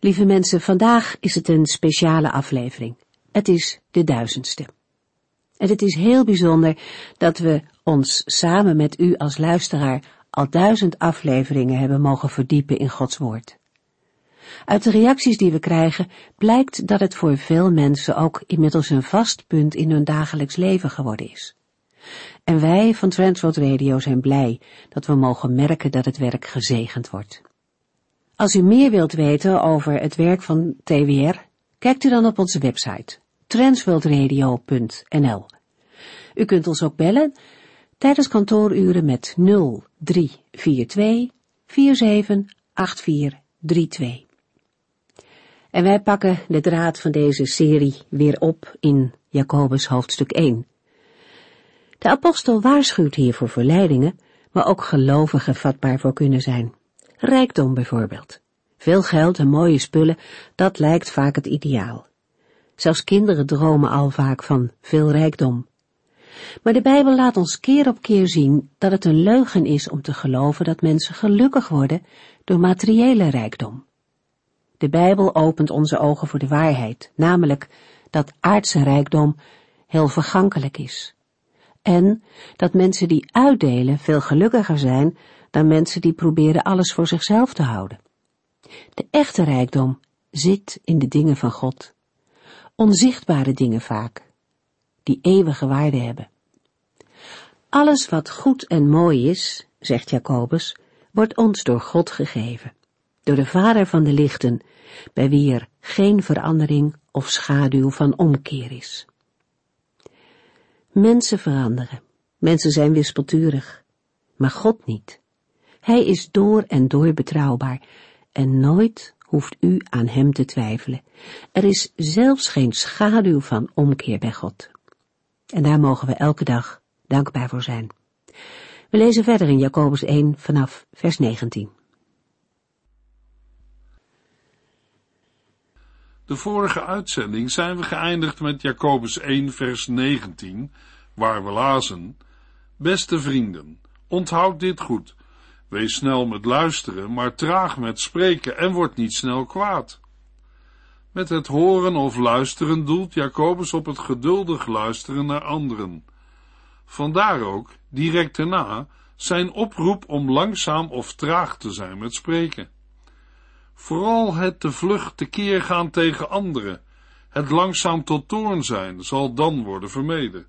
Lieve mensen, vandaag is het een speciale aflevering. Het is de duizendste. En het is heel bijzonder dat we ons samen met u als luisteraar al duizend afleveringen hebben mogen verdiepen in Gods Woord. Uit de reacties die we krijgen blijkt dat het voor veel mensen ook inmiddels een vast punt in hun dagelijks leven geworden is. En wij van Transworld Radio zijn blij dat we mogen merken dat het werk gezegend wordt. Als u meer wilt weten over het werk van TWR, kijkt u dan op onze website transworldradio.nl. U kunt ons ook bellen tijdens kantooruren met 0342 478432. En wij pakken de draad van deze serie weer op in Jacobus hoofdstuk 1. De apostel waarschuwt hier voor verleidingen, maar ook gelovigen vatbaar voor kunnen zijn. Rijkdom bijvoorbeeld. Veel geld en mooie spullen, dat lijkt vaak het ideaal. Zelfs kinderen dromen al vaak van veel rijkdom. Maar de Bijbel laat ons keer op keer zien dat het een leugen is om te geloven dat mensen gelukkig worden door materiële rijkdom. De Bijbel opent onze ogen voor de waarheid, namelijk dat aardse rijkdom heel vergankelijk is. En dat mensen die uitdelen veel gelukkiger zijn dan mensen die proberen alles voor zichzelf te houden. De echte rijkdom zit in de dingen van God. Onzichtbare dingen vaak, die eeuwige waarde hebben. Alles wat goed en mooi is, zegt Jacobus, wordt ons door God gegeven, door de Vader van de lichten, bij wie er geen verandering of schaduw van omkeer is. Mensen veranderen, mensen zijn wispelturig, maar God niet. Hij is door en door betrouwbaar en nooit hoeft u aan hem te twijfelen. Er is zelfs geen schaduw van omkeer bij God. En daar mogen we elke dag dankbaar voor zijn. We lezen verder in Jacobus 1 vanaf vers 19. De vorige uitzending zijn we geëindigd met Jacobus 1 vers 19, waar we lazen, Beste vrienden, onthoud dit goed. Wees snel met luisteren, maar traag met spreken en word niet snel kwaad. Met het horen of luisteren doelt Jacobus op het geduldig luisteren naar anderen. Vandaar ook, direct daarna, zijn oproep om langzaam of traag te zijn met spreken. Vooral het te vlug tekeer gaan tegen anderen, het langzaam tot toorn zijn, zal dan worden vermeden.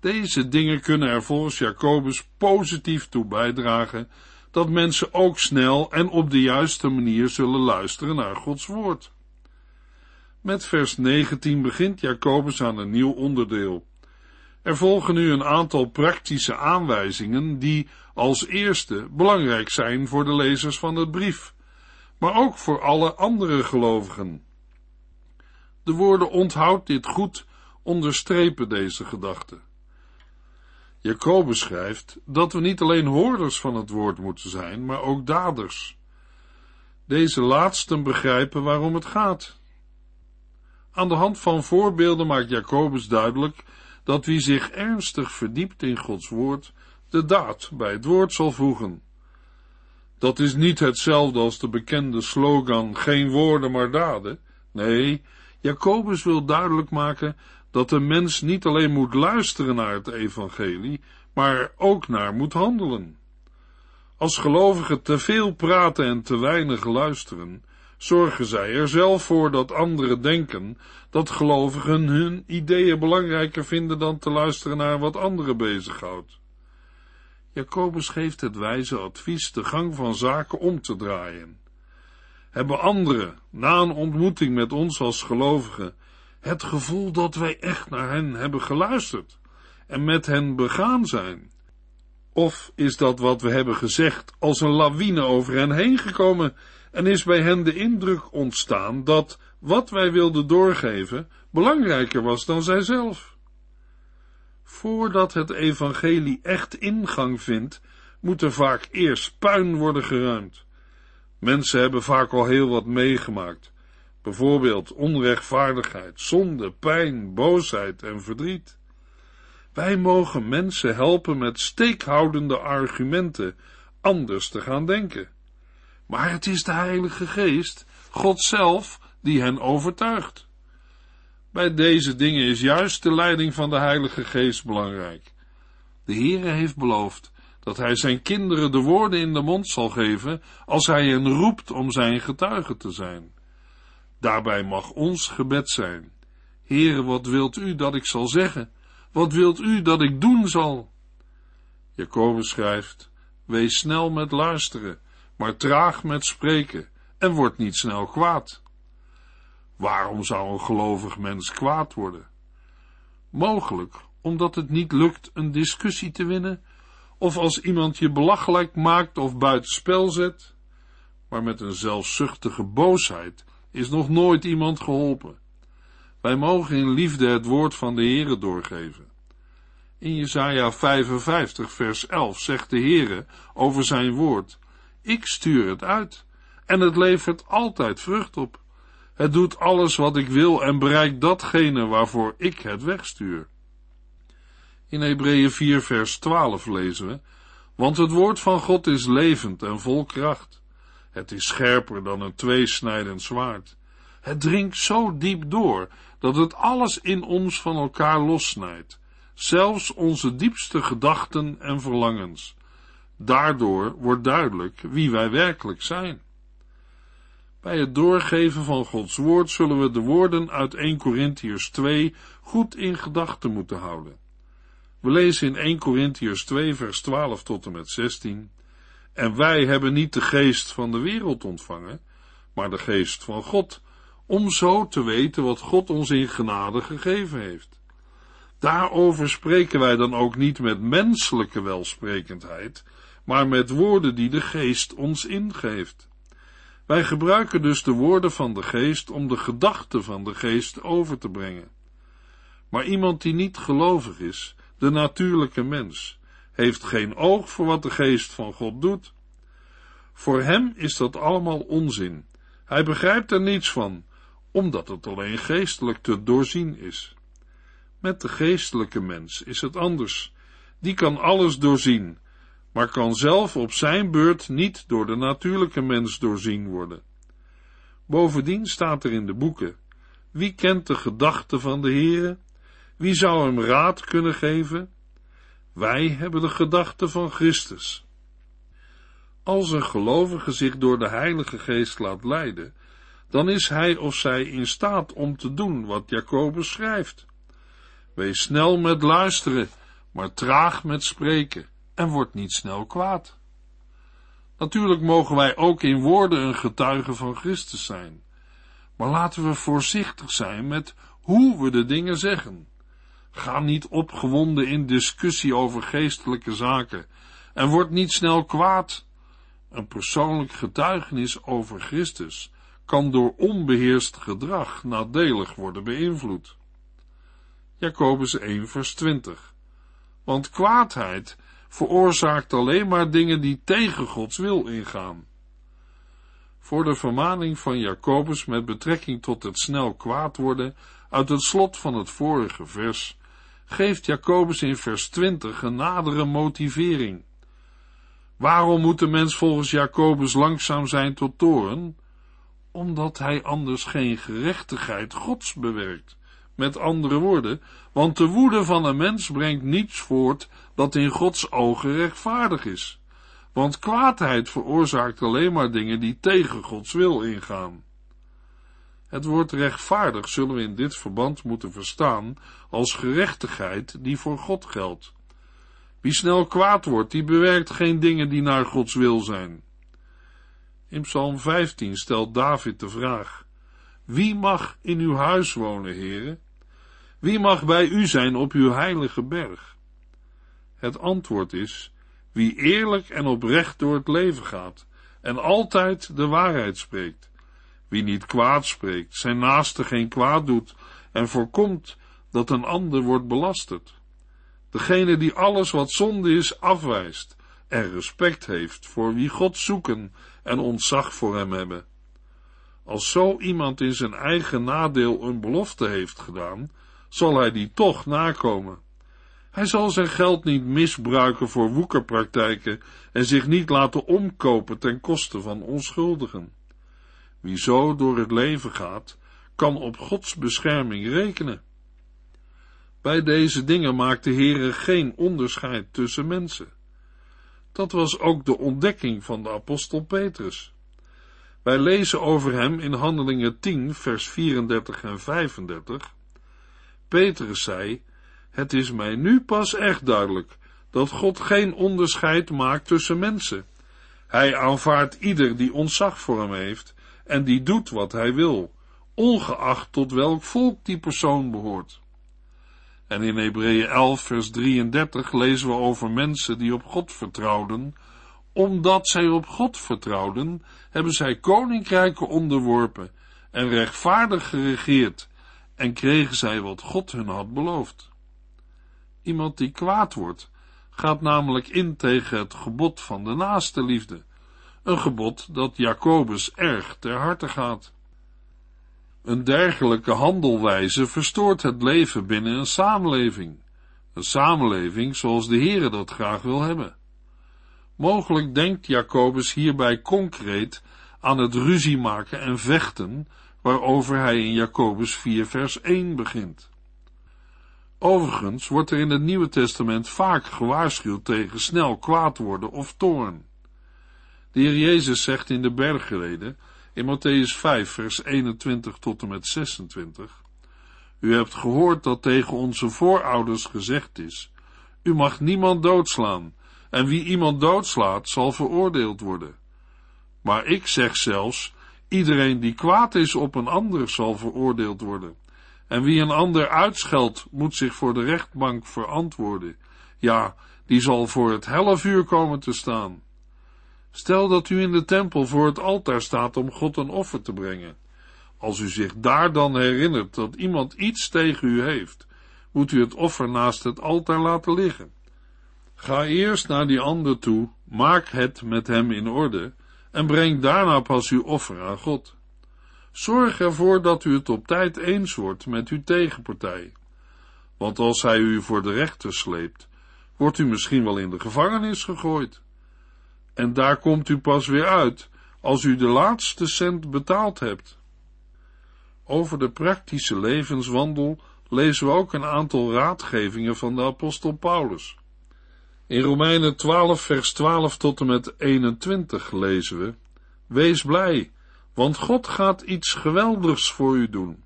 Deze dingen kunnen er volgens Jacobus positief toe bijdragen dat mensen ook snel en op de juiste manier zullen luisteren naar Gods woord. Met vers 19 begint Jacobus aan een nieuw onderdeel. Er volgen nu een aantal praktische aanwijzingen die als eerste belangrijk zijn voor de lezers van het brief, maar ook voor alle andere gelovigen. De woorden onthoud dit goed onderstrepen deze gedachte. Jacobus schrijft dat we niet alleen hoorders van het woord moeten zijn, maar ook daders. Deze laatsten begrijpen waarom het gaat. Aan de hand van voorbeelden maakt Jacobus duidelijk dat wie zich ernstig verdiept in Gods woord, de daad bij het woord zal voegen. Dat is niet hetzelfde als de bekende slogan geen woorden maar daden. Nee, Jacobus wil duidelijk maken dat de mens niet alleen moet luisteren naar het evangelie, maar ook naar moet handelen. Als gelovigen te veel praten en te weinig luisteren, zorgen zij er zelf voor dat anderen denken dat gelovigen hun ideeën belangrijker vinden dan te luisteren naar wat anderen bezighoudt. Jacobus geeft het wijze advies de gang van zaken om te draaien. Hebben anderen, na een ontmoeting met ons als gelovigen, het gevoel dat wij echt naar hen hebben geluisterd en met hen begaan zijn? Of is dat wat we hebben gezegd als een lawine over hen heen gekomen en is bij hen de indruk ontstaan dat wat wij wilden doorgeven belangrijker was dan zijzelf. Voordat het evangelie echt ingang vindt, moet er vaak eerst puin worden geruimd. Mensen hebben vaak al heel wat meegemaakt, bijvoorbeeld onrechtvaardigheid, zonde, pijn, boosheid en verdriet. Wij mogen mensen helpen met steekhoudende argumenten anders te gaan denken. Maar het is de Heilige Geest, God zelf, die hen overtuigt. Bij deze dingen is juist de leiding van de Heilige Geest belangrijk. De Heere heeft beloofd dat hij zijn kinderen de woorden in de mond zal geven als hij hen roept om zijn getuige te zijn. Daarbij mag ons gebed zijn. Heere, wat wilt u dat ik zal zeggen? Wat wilt u dat ik doen zal? Jacobus schrijft, wees snel met luisteren, maar traag met spreken, en word niet snel kwaad. Waarom zou een gelovig mens kwaad worden? Mogelijk omdat het niet lukt een discussie te winnen, of als iemand je belachelijk maakt of buitenspel zet, maar met een zelfzuchtige boosheid is nog nooit iemand geholpen. Wij mogen in liefde het woord van de Heere doorgeven. In Jesaja 55 vers 11 zegt de Heere over zijn woord, ik stuur het uit en het levert altijd vrucht op. Het doet alles wat ik wil en bereikt datgene waarvoor ik het wegstuur. In Hebreeën 4 vers 12 lezen we, want het woord van God is levend en vol kracht. Het is scherper dan een tweesnijdend zwaard. Het dringt zo diep door dat het alles in ons van elkaar lossnijdt, zelfs onze diepste gedachten en verlangens. Daardoor wordt duidelijk wie wij werkelijk zijn. Bij het doorgeven van Gods woord zullen we de woorden uit 1 Corinthiërs 2 goed in gedachten moeten houden. We lezen in 1 Corinthiërs 2 vers 12 tot en met 16. En wij hebben niet de geest van de wereld ontvangen, maar de geest van God, om zo te weten wat God ons in genade gegeven heeft. Daarover spreken wij dan ook niet met menselijke welsprekendheid, maar met woorden die de geest ons ingeeft. Wij gebruiken dus de woorden van de geest om de gedachten van de geest over te brengen. Maar iemand die niet gelovig is, de natuurlijke mens, heeft geen oog voor wat de geest van God doet. Voor hem is dat allemaal onzin. Hij begrijpt er niets van, omdat het alleen geestelijk te doorzien is. Met de geestelijke mens is het anders. Die kan alles doorzien, maar kan zelf op zijn beurt niet door de natuurlijke mens doorzien worden. Bovendien staat er in de boeken, wie kent de gedachten van de Heere? Wie zou hem raad kunnen geven? Wij hebben de gedachten van Christus. Als een gelovige zich door de Heilige Geest laat leiden, dan is hij of zij in staat om te doen wat Jacobus schrijft. Wees snel met luisteren, maar traag met spreken en word niet snel kwaad. Natuurlijk mogen wij ook in woorden een getuige van Christus zijn, maar laten we voorzichtig zijn met hoe we de dingen zeggen. Ga niet opgewonden in discussie over geestelijke zaken en word niet snel kwaad. Een persoonlijk getuigenis over Christus kan door onbeheerst gedrag nadelig worden beïnvloed. Jacobus 1 vers 20 Want kwaadheid veroorzaakt alleen maar dingen die tegen Gods wil ingaan. Voor de vermaning van Jacobus met betrekking tot het snel kwaad worden uit het slot van het vorige vers, geeft Jacobus in vers 20 een nadere motivering. Waarom moet de mens volgens Jacobus langzaam zijn tot toren? Omdat hij anders geen gerechtigheid Gods bewerkt. Met andere woorden, want de woede van een mens brengt niets voort dat in Gods ogen rechtvaardig is. Want kwaadheid veroorzaakt alleen maar dingen die tegen Gods wil ingaan. Het woord rechtvaardig zullen we in dit verband moeten verstaan als gerechtigheid die voor God geldt. Wie snel kwaad wordt, die bewerkt geen dingen die naar Gods wil zijn. In Psalm 15 stelt David de vraag: Wie mag in uw huis wonen, heren? Wie mag bij u zijn op uw heilige berg? Het antwoord is: wie eerlijk en oprecht door het leven gaat en altijd de waarheid spreekt Wie niet kwaad spreekt, zijn naaste geen kwaad doet en voorkomt dat een ander wordt belasterd. Degene die alles wat zonde is afwijst en respect heeft voor wie God zoeken en ontzag voor hem hebben. Als zo iemand in zijn eigen nadeel een belofte heeft gedaan, zal hij die toch nakomen. Hij zal zijn geld niet misbruiken voor woekerpraktijken en zich niet laten omkopen ten koste van onschuldigen. Wie zo door het leven gaat, kan op Gods bescherming rekenen. Bij deze dingen maakt de Heere geen onderscheid tussen mensen. Dat was ook de ontdekking van de apostel Petrus. Wij lezen over hem in Handelingen 10, vers 34 en 35. Petrus zei, het is mij nu pas echt duidelijk dat God geen onderscheid maakt tussen mensen. Hij aanvaardt ieder die ontzag voor hem heeft en die doet wat hij wil, ongeacht tot welk volk die persoon behoort. En in Hebreeën 11, vers 33 lezen we over mensen die op God vertrouwden. Omdat zij op God vertrouwden, hebben zij koninkrijken onderworpen en rechtvaardig geregeerd en kregen zij wat God hun had beloofd. Iemand die kwaad wordt, gaat namelijk in tegen het gebod van de naaste liefde, een gebod dat Jacobus erg ter harte gaat. Een dergelijke handelwijze verstoort het leven binnen een samenleving, een samenleving zoals de Heere dat graag wil hebben. Mogelijk denkt Jacobus hierbij concreet aan het ruzie maken en vechten, waarover hij in Jacobus 4 vers 1 begint. Overigens wordt er in het Nieuwe Testament vaak gewaarschuwd tegen snel kwaad worden of toorn. De Heer Jezus zegt in de bergreden, in Matthäus 5, vers 21 tot en met 26, U hebt gehoord dat tegen onze voorouders gezegd is, U mag niemand doodslaan, en wie iemand doodslaat, zal veroordeeld worden. Maar ik zeg zelfs, iedereen die kwaad is op een ander zal veroordeeld worden. En wie een ander uitscheldt, moet zich voor de rechtbank verantwoorden. Ja, die zal voor het hellevuur komen te staan. Stel dat u in de tempel voor het altaar staat om God een offer te brengen. Als u zich daar dan herinnert dat iemand iets tegen u heeft, moet u het offer naast het altaar laten liggen. Ga eerst naar die ander toe, maak het met hem in orde en breng daarna pas uw offer aan God. Zorg ervoor dat u het op tijd eens wordt met uw tegenpartij. Want als hij u voor de rechter sleept, wordt u misschien wel in de gevangenis gegooid. En daar komt u pas weer uit als u de laatste cent betaald hebt. Over de praktische levenswandel lezen we ook een aantal raadgevingen van de apostel Paulus. In Romeinen 12 vers 12 tot en met 21 lezen we, Wees blij, want God gaat iets geweldigs voor u doen.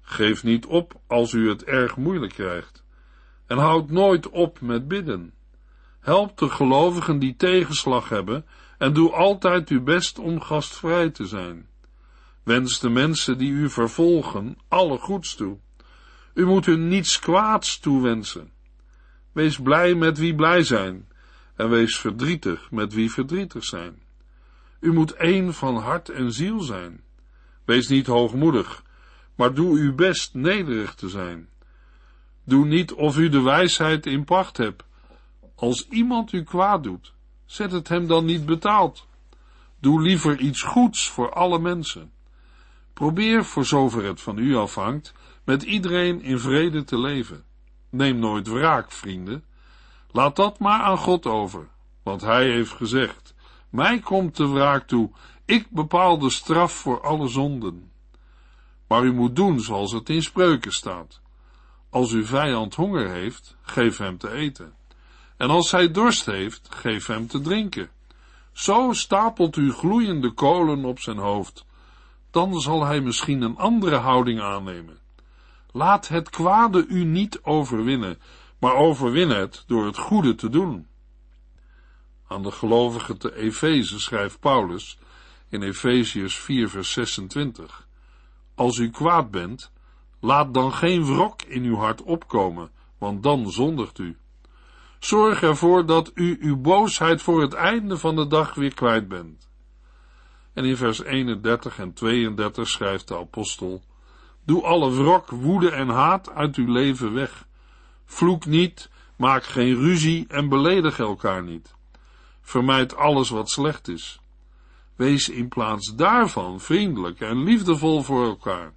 Geef niet op als u het erg moeilijk krijgt, en houd nooit op met bidden. Help de gelovigen die tegenslag hebben en doe altijd uw best om gastvrij te zijn. Wens de mensen die u vervolgen alle goeds toe. U moet hun niets kwaads toewensen. Wees blij met wie blij zijn en wees verdrietig met wie verdrietig zijn. U moet één van hart en ziel zijn. Wees niet hoogmoedig, maar doe uw best nederig te zijn. Doe niet of u de wijsheid in pacht hebt. Als iemand u kwaad doet, zet het hem dan niet betaald. Doe liever iets goeds voor alle mensen. Probeer, voor zover het van u afhangt, met iedereen in vrede te leven. Neem nooit wraak, vrienden. Laat dat maar aan God over, want Hij heeft gezegd, mij komt de wraak toe, ik bepaal de straf voor alle zonden. Maar u moet doen zoals het in spreuken staat. Als uw vijand honger heeft, geef hem te eten. En als hij dorst heeft, geef hem te drinken. Zo stapelt u gloeiende kolen op zijn hoofd. Dan zal hij misschien een andere houding aannemen. Laat het kwade u niet overwinnen, maar overwin het door het goede te doen. Aan de gelovigen te Efeze schrijft Paulus in Efeziërs 4 vers 26. Als u kwaad bent, laat dan geen wrok in uw hart opkomen, want dan zondigt u. Zorg ervoor dat u uw boosheid voor het einde van de dag weer kwijt bent. En in vers 31 en 32 schrijft de apostel, Doe alle wrok, woede en haat uit uw leven weg. Vloek niet, maak geen ruzie en beledig elkaar niet. Vermijd alles wat slecht is. Wees in plaats daarvan vriendelijk en liefdevol voor elkaar.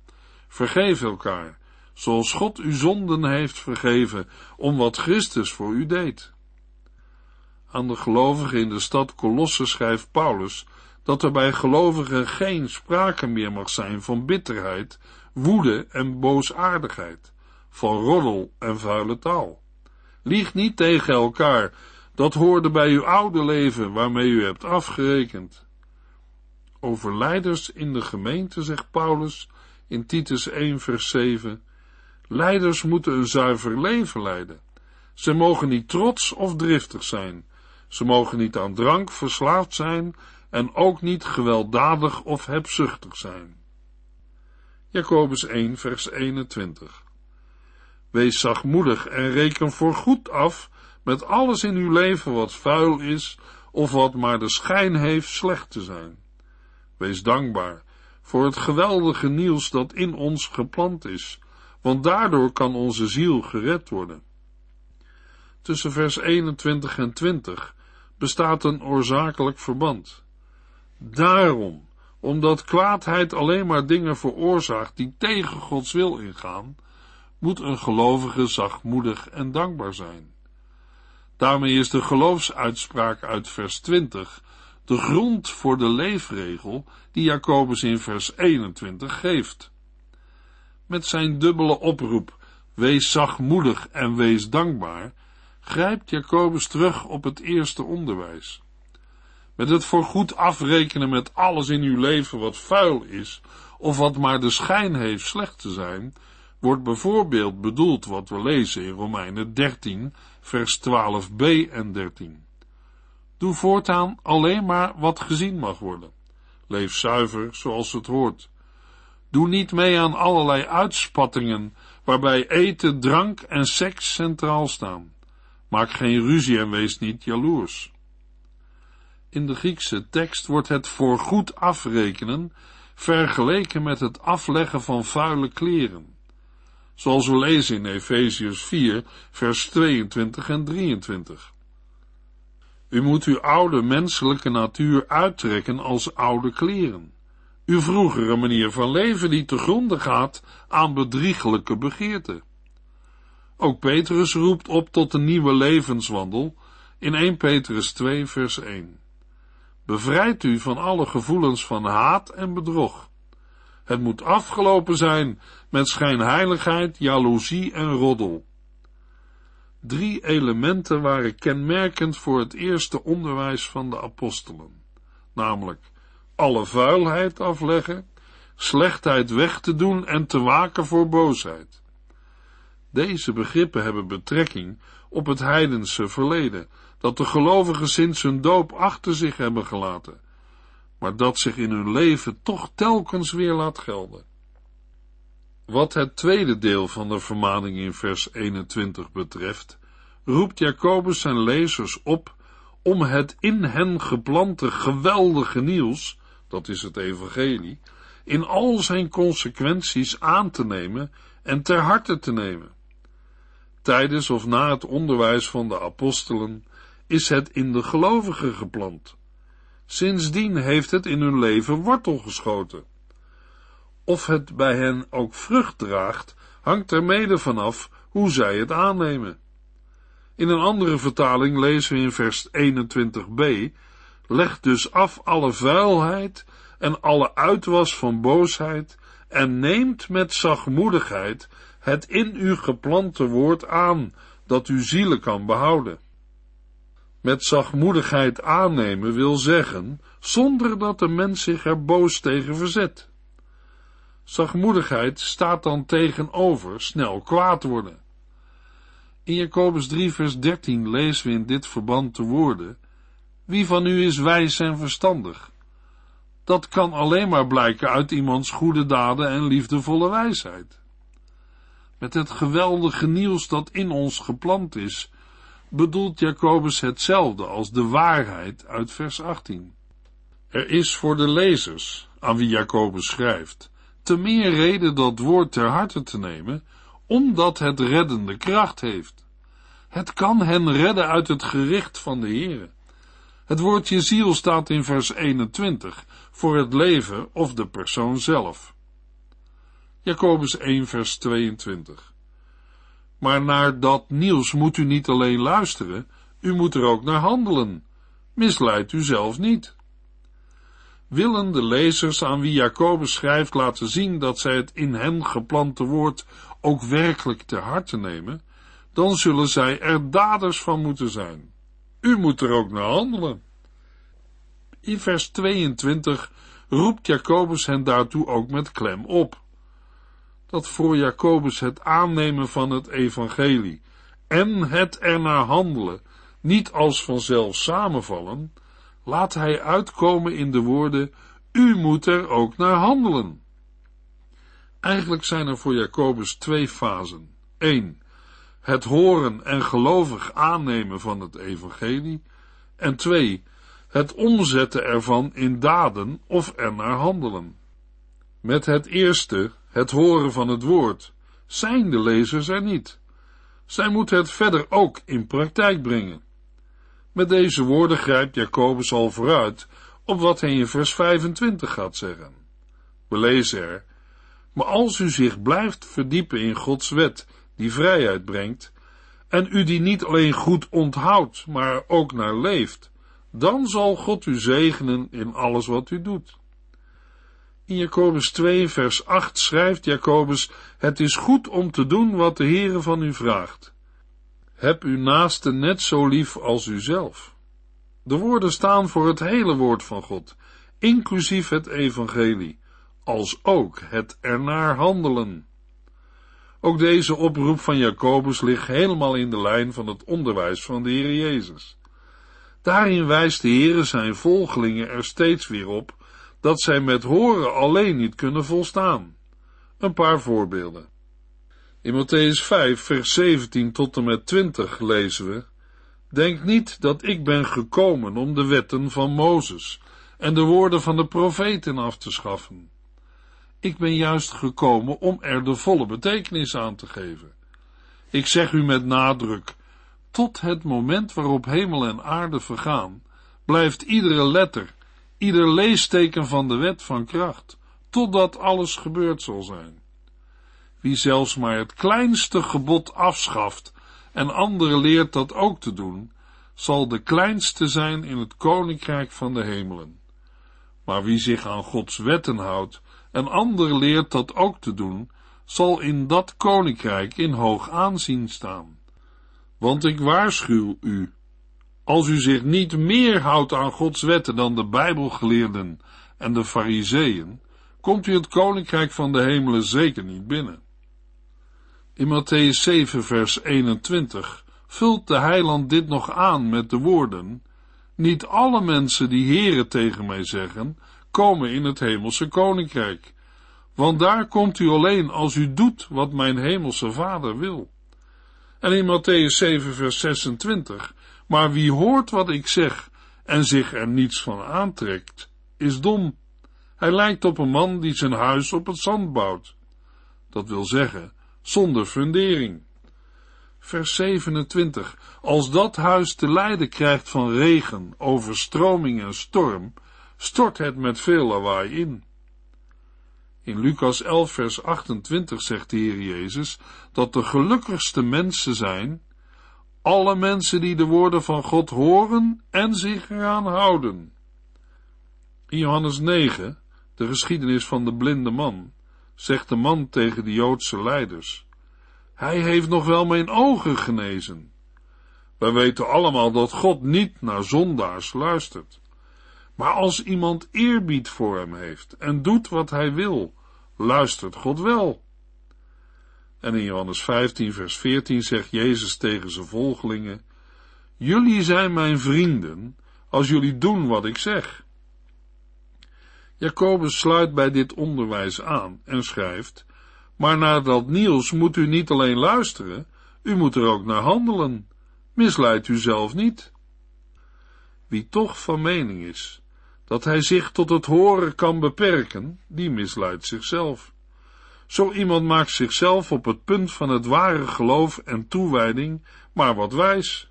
Vergeef elkaar, zoals God uw zonden heeft vergeven, om wat Christus voor u deed. Aan de gelovigen in de stad Colosse schrijft Paulus dat er bij gelovigen geen sprake meer mag zijn van bitterheid, woede en boosaardigheid, van roddel en vuile taal. Lieg niet tegen elkaar, dat hoorde bij uw oude leven waarmee u hebt afgerekend. Over leiders in de gemeente zegt Paulus in Titus 1 vers 7, leiders moeten een zuiver leven leiden. Ze mogen niet trots of driftig zijn. Ze mogen niet aan drank verslaafd zijn en ook niet gewelddadig of hebzuchtig zijn. Jacobus 1 vers 21 Wees zachtmoedig en reken voor goed af met alles in uw leven wat vuil is of wat maar de schijn heeft slecht te zijn. Wees dankbaar voor het geweldige nieuws dat in ons geplant is, want daardoor kan onze ziel gered worden. Tussen vers 21 en 20 bestaat een oorzakelijk verband. Daarom, omdat kwaadheid alleen maar dingen veroorzaakt die tegen Gods wil ingaan, moet een gelovige zachtmoedig en dankbaar zijn. Daarmee is de geloofsuitspraak uit vers 20 de grond voor de leefregel die Jacobus in vers 21 geeft. Met zijn dubbele oproep, wees zachtmoedig en wees dankbaar, grijpt Jacobus terug op het eerste onderwijs. Met het voorgoed afrekenen met alles in uw leven wat vuil is, of wat maar de schijn heeft slecht te zijn, wordt bijvoorbeeld bedoeld wat we lezen in Romeinen 13, vers 12b en 13. Doe voortaan alleen maar wat gezien mag worden. Leef zuiver zoals het hoort. Doe niet mee aan allerlei uitspattingen waarbij eten, drank en seks centraal staan. Maak geen ruzie en wees niet jaloers. In de Griekse tekst wordt het voorgoed afrekenen vergeleken met het afleggen van vuile kleren. Zoals we lezen in Efeziërs 4, vers 22 en 23. U moet uw oude menselijke natuur uittrekken als oude kleren. Uw vroegere manier van leven die te gronde gaat aan bedriegelijke begeerten. Ook Petrus roept op tot een nieuwe levenswandel in 1 Petrus 2 vers 1. Bevrijd u van alle gevoelens van haat en bedrog. Het moet afgelopen zijn met schijnheiligheid, jaloezie en roddel. Drie elementen waren kenmerkend voor het eerste onderwijs van de apostelen, namelijk alle vuilheid afleggen, slechtheid weg te doen en te waken voor boosheid. Deze begrippen hebben betrekking op het heidense verleden, dat de gelovigen sinds hun doop achter zich hebben gelaten, maar dat zich in hun leven toch telkens weer laat gelden. Wat het tweede deel van de vermaning in vers 21 betreft, roept Jacobus zijn lezers op om het in hen geplante geweldige nieuws, dat is het evangelie, in al zijn consequenties aan te nemen en ter harte te nemen. Tijdens of na het onderwijs van de apostelen is het in de gelovigen geplant. Sindsdien heeft het in hun leven wortel geschoten. Of het bij hen ook vrucht draagt, hangt er mede vanaf hoe zij het aannemen. In een andere vertaling lezen we in vers 21b, leg dus af alle vuilheid en alle uitwas van boosheid en neemt met zachtmoedigheid het in u geplante woord aan, dat uw zielen kan behouden. Met zachtmoedigheid aannemen wil zeggen, zonder dat de mens zich er boos tegen verzet. Zachtmoedigheid staat dan tegenover snel kwaad worden. In Jacobus 3 vers 13 lezen we in dit verband de woorden, wie van u is wijs en verstandig? Dat kan alleen maar blijken uit iemands goede daden en liefdevolle wijsheid. Met het geweldige nieuws dat in ons geplant is, bedoelt Jacobus hetzelfde als de waarheid uit vers 18. Er is voor de lezers, aan wie Jacobus schrijft, te meer reden dat woord ter harte te nemen, omdat het reddende kracht heeft. Het kan hen redden uit het gericht van de Heere. Het woordje ziel staat in vers 21 voor het leven of de persoon zelf. Jacobus 1 vers 22. Maar naar dat nieuws moet u niet alleen luisteren, u moet er ook naar handelen. Misleid u zelf niet. Willen de lezers aan wie Jacobus schrijft laten zien dat zij het in hen geplante woord ook werkelijk ter harte nemen, dan zullen zij er daders van moeten zijn. U moet er ook naar handelen. In vers 22 roept Jacobus hen daartoe ook met klem op. Dat voor Jacobus het aannemen van het evangelie en het ernaar handelen niet als vanzelf samenvallen, laat hij uitkomen in de woorden, u moet er ook naar handelen. Eigenlijk zijn er voor Jacobus twee fasen. 1. Het horen en gelovig aannemen van het evangelie. En 2. Het omzetten ervan in daden of er naar handelen. Met het eerste, het horen van het woord, zijn de lezers er niet. Zij moeten het verder ook in praktijk brengen. Met deze woorden grijpt Jacobus al vooruit op wat hij in vers 25 gaat zeggen. We lezen er, maar als u zich blijft verdiepen in Gods wet, die vrijheid brengt, en u die niet alleen goed onthoudt, maar ook naar leeft, dan zal God u zegenen in alles wat u doet. In Jacobus 2, vers 8 schrijft Jacobus, het is goed om te doen wat de Heere van u vraagt. Heb uw naaste net zo lief als uzelf. De woorden staan voor het hele woord van God, inclusief het evangelie, als ook het ernaar handelen. Ook deze oproep van Jacobus ligt helemaal in de lijn van het onderwijs van de Heer Jezus. Daarin wijst de Heer zijn volgelingen er steeds weer op dat zij met horen alleen niet kunnen volstaan. Een paar voorbeelden. In Matthäus 5, vers 17 tot en met 20 lezen we: Denk niet dat ik ben gekomen om de wetten van Mozes en de woorden van de profeten af te schaffen. Ik ben juist gekomen om er de volle betekenis aan te geven. Ik zeg u met nadruk, tot het moment waarop hemel en aarde vergaan, blijft iedere letter, ieder leesteken van de wet van kracht, totdat alles gebeurd zal zijn. Wie zelfs maar het kleinste gebod afschaft en anderen leert dat ook te doen, zal de kleinste zijn in het koninkrijk van de hemelen. Maar wie zich aan Gods wetten houdt en anderen leert dat ook te doen, zal in dat koninkrijk in hoog aanzien staan. Want ik waarschuw u, als u zich niet meer houdt aan Gods wetten dan de Bijbelgeleerden en de Fariseeën, komt u het koninkrijk van de hemelen zeker niet binnen. In Matthäus 7, vers 21 vult de heiland dit nog aan met de woorden: Niet alle mensen die Heren tegen mij zeggen, komen in het hemelse koninkrijk. Want daar komt u alleen als u doet wat mijn hemelse vader wil. En in Matthäus 7, vers 26, maar wie hoort wat ik zeg en zich er niets van aantrekt, is dom. Hij lijkt op een man die zijn huis op het zand bouwt. Dat wil zeggen, zonder fundering. Vers 27. Als dat huis te lijden krijgt van regen, overstroming en storm, stort het met veel lawaai in. In Lucas 11, vers 28 zegt de Heer Jezus dat de gelukkigste mensen zijn alle mensen die de woorden van God horen en zich eraan houden. In Johannes 9, de geschiedenis van de blinde man, zegt de man tegen de Joodse leiders: Hij heeft nog wel mijn ogen genezen. Wij weten allemaal dat God niet naar zondaars luistert. Maar als iemand eerbied voor hem heeft en doet wat hij wil, luistert God wel. En in Johannes 15, vers 14 zegt Jezus tegen zijn volgelingen: Jullie zijn mijn vrienden als jullie doen wat ik zeg. Jacobus sluit bij dit onderwijs aan en schrijft: Maar naar dat nieuws moet u niet alleen luisteren, u moet er ook naar handelen. Misleid u zelf niet. Wie toch van mening is dat hij zich tot het horen kan beperken, die misleidt zichzelf. Zo iemand maakt zichzelf op het punt van het ware geloof en toewijding maar wat wijs.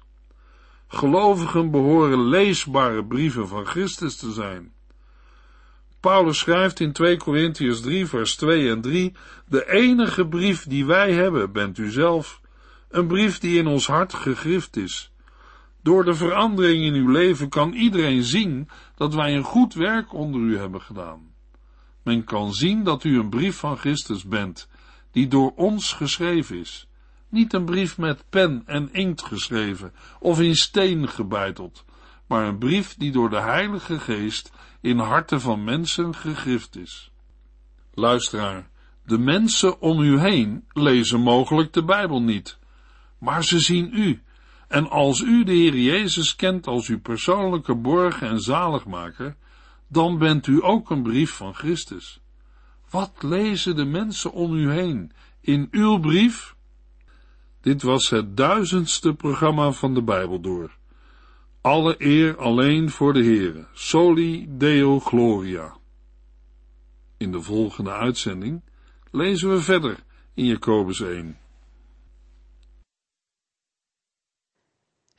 Gelovigen behoren leesbare brieven van Christus te zijn. Paulus schrijft in 2 Corinthians 3 vers 2 en 3, de enige brief die wij hebben bent u zelf, een brief die in ons hart gegrift is. Door de verandering in uw leven kan iedereen zien dat wij een goed werk onder u hebben gedaan. Men kan zien dat u een brief van Christus bent, die door ons geschreven is. Niet een brief met pen en inkt geschreven of in steen gebeiteld, maar een brief die door de Heilige Geest in harten van mensen gegrift is. Luisteraar, de mensen om u heen lezen mogelijk de Bijbel niet, maar ze zien u. En als u de Heer Jezus kent als uw persoonlijke borg en zaligmaker, dan bent u ook een brief van Christus. Wat lezen de mensen om u heen in uw brief? Dit was het duizendste programma van de Bijbel door. Alle eer alleen voor de Heere. Soli Deo Gloria. In de volgende uitzending lezen we verder in Jacobus 1.